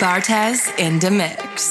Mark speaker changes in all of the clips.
Speaker 1: Bartez in the mix.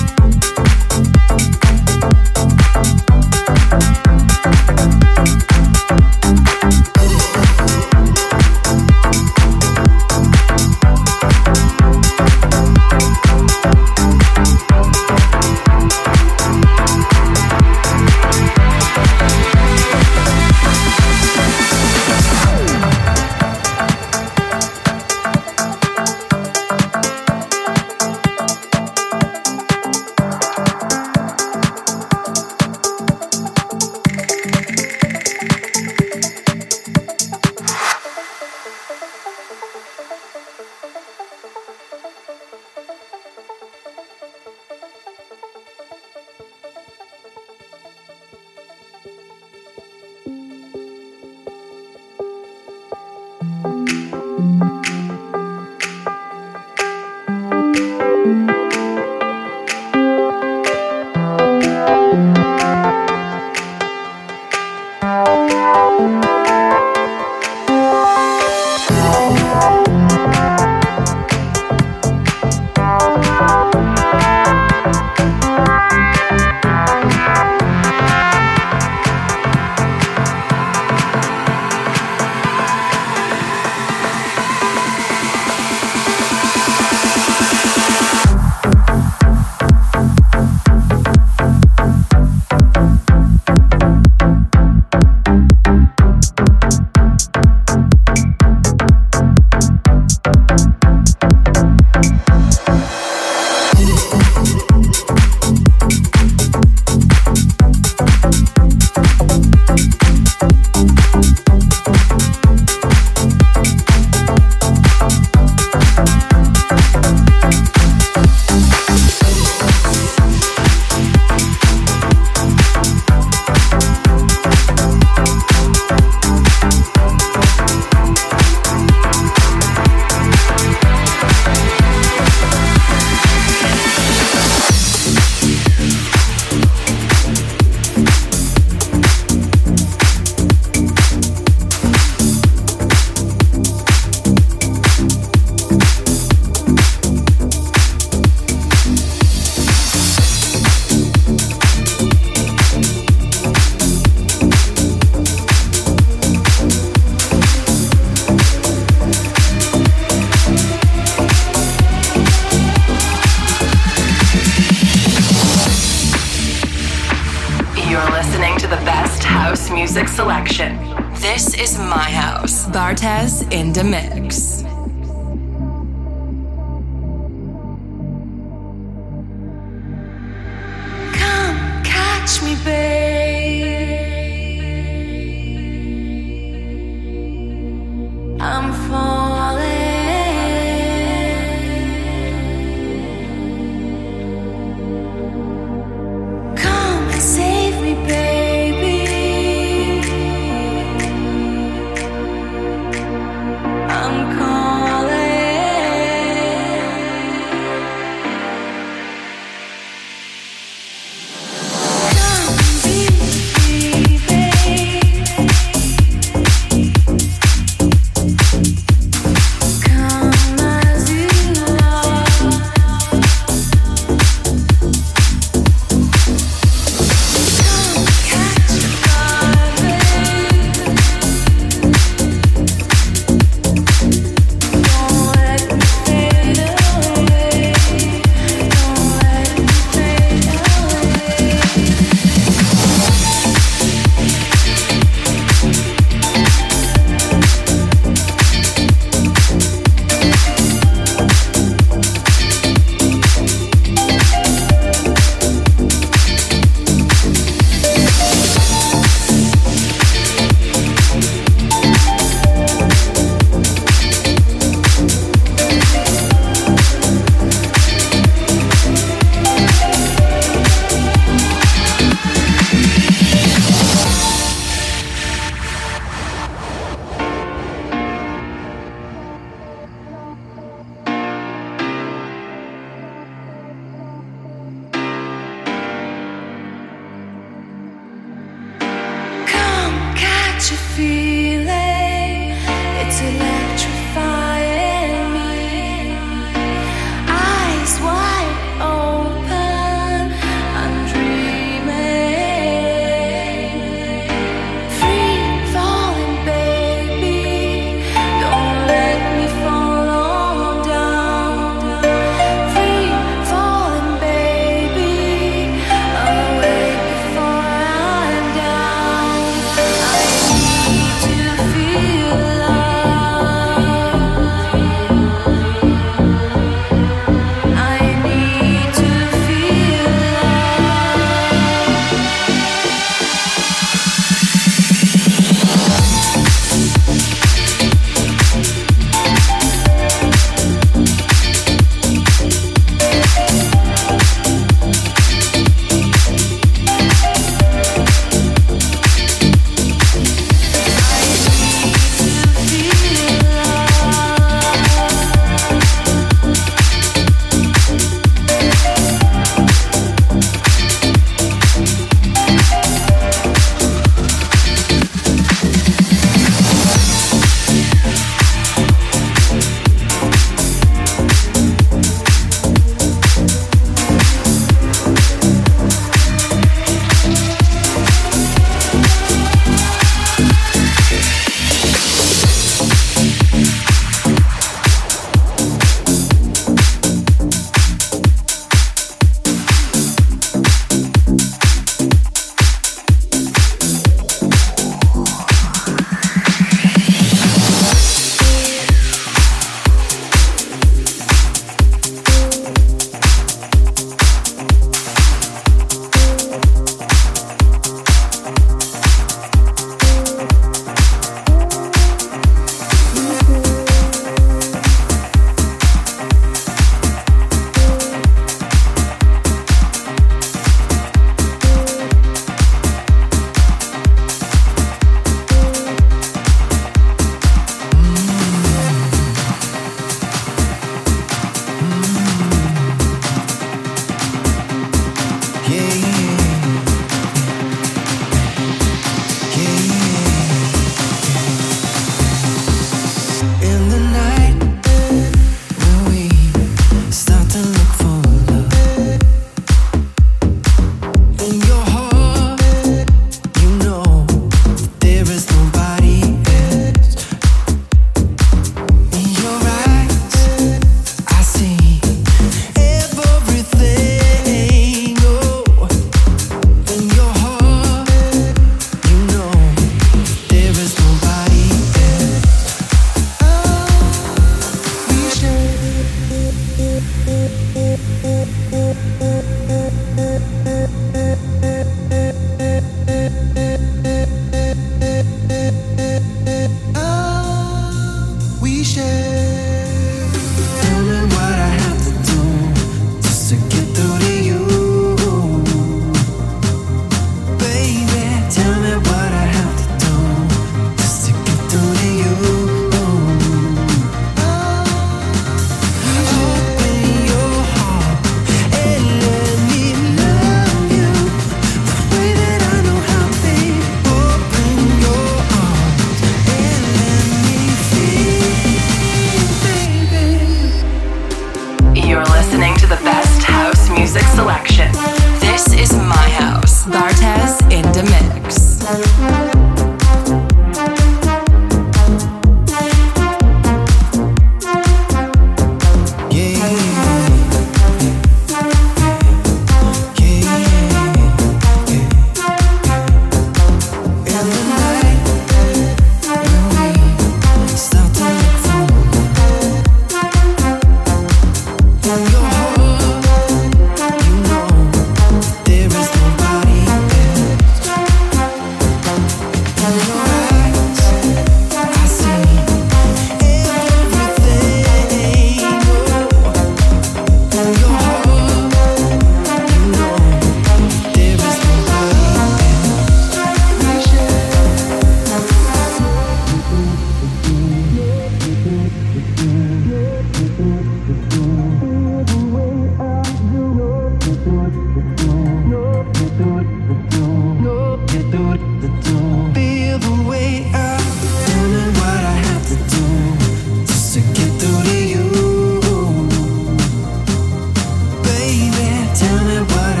Speaker 2: Tell me what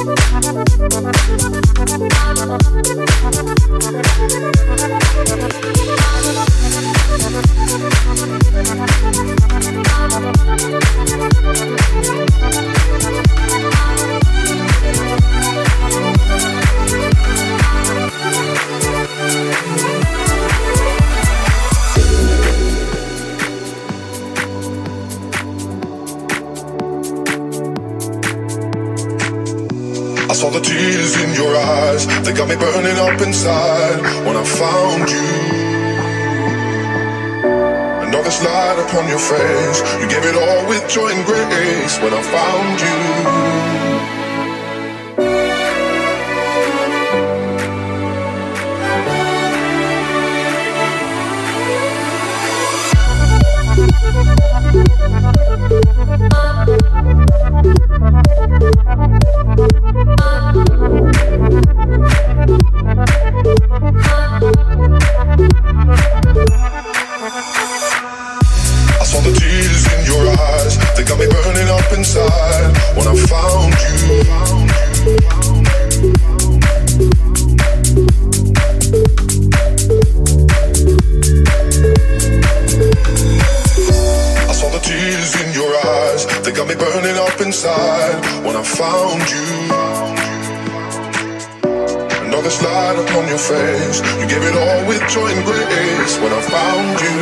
Speaker 1: I'm gonna go to the bathroom.
Speaker 3: inside when I found you. And all this light upon your face, you gave it all with joy and grace when I found you. your face. You gave it all with joy and grace when I found you.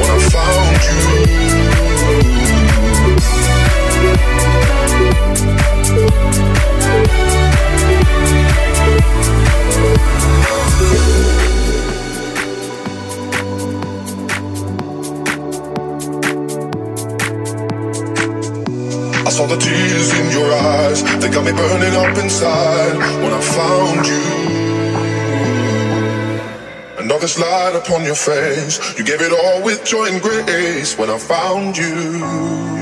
Speaker 3: When I found you inside when I found you. Another slide upon your face. You gave it all with joy and grace when I found you.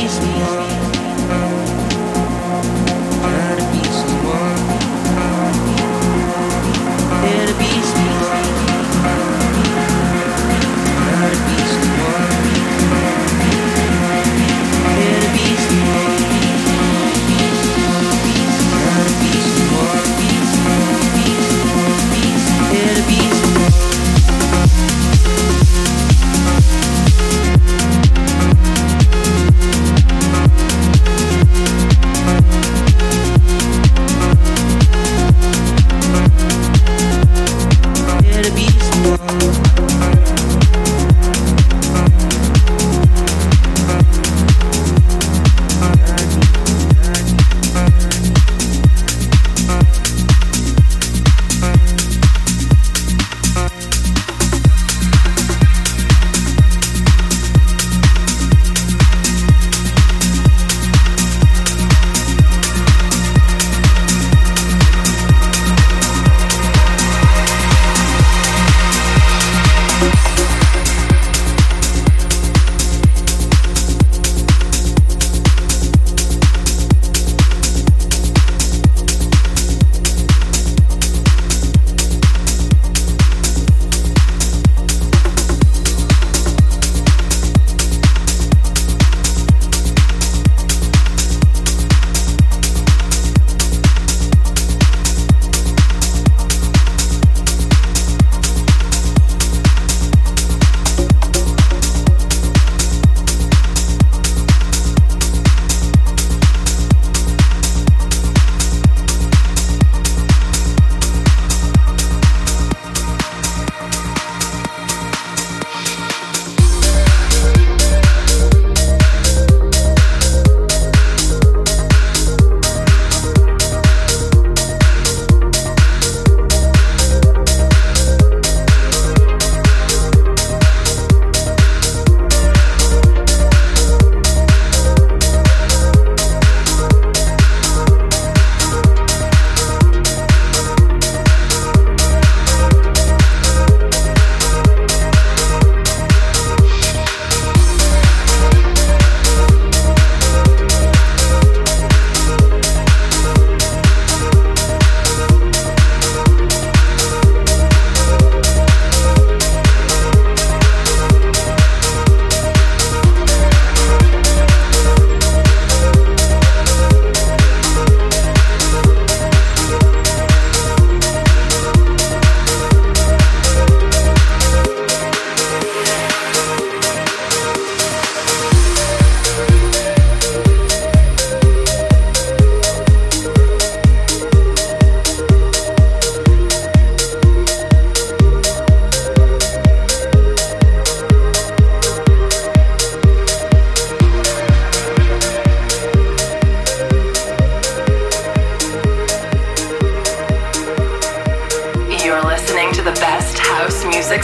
Speaker 1: easy.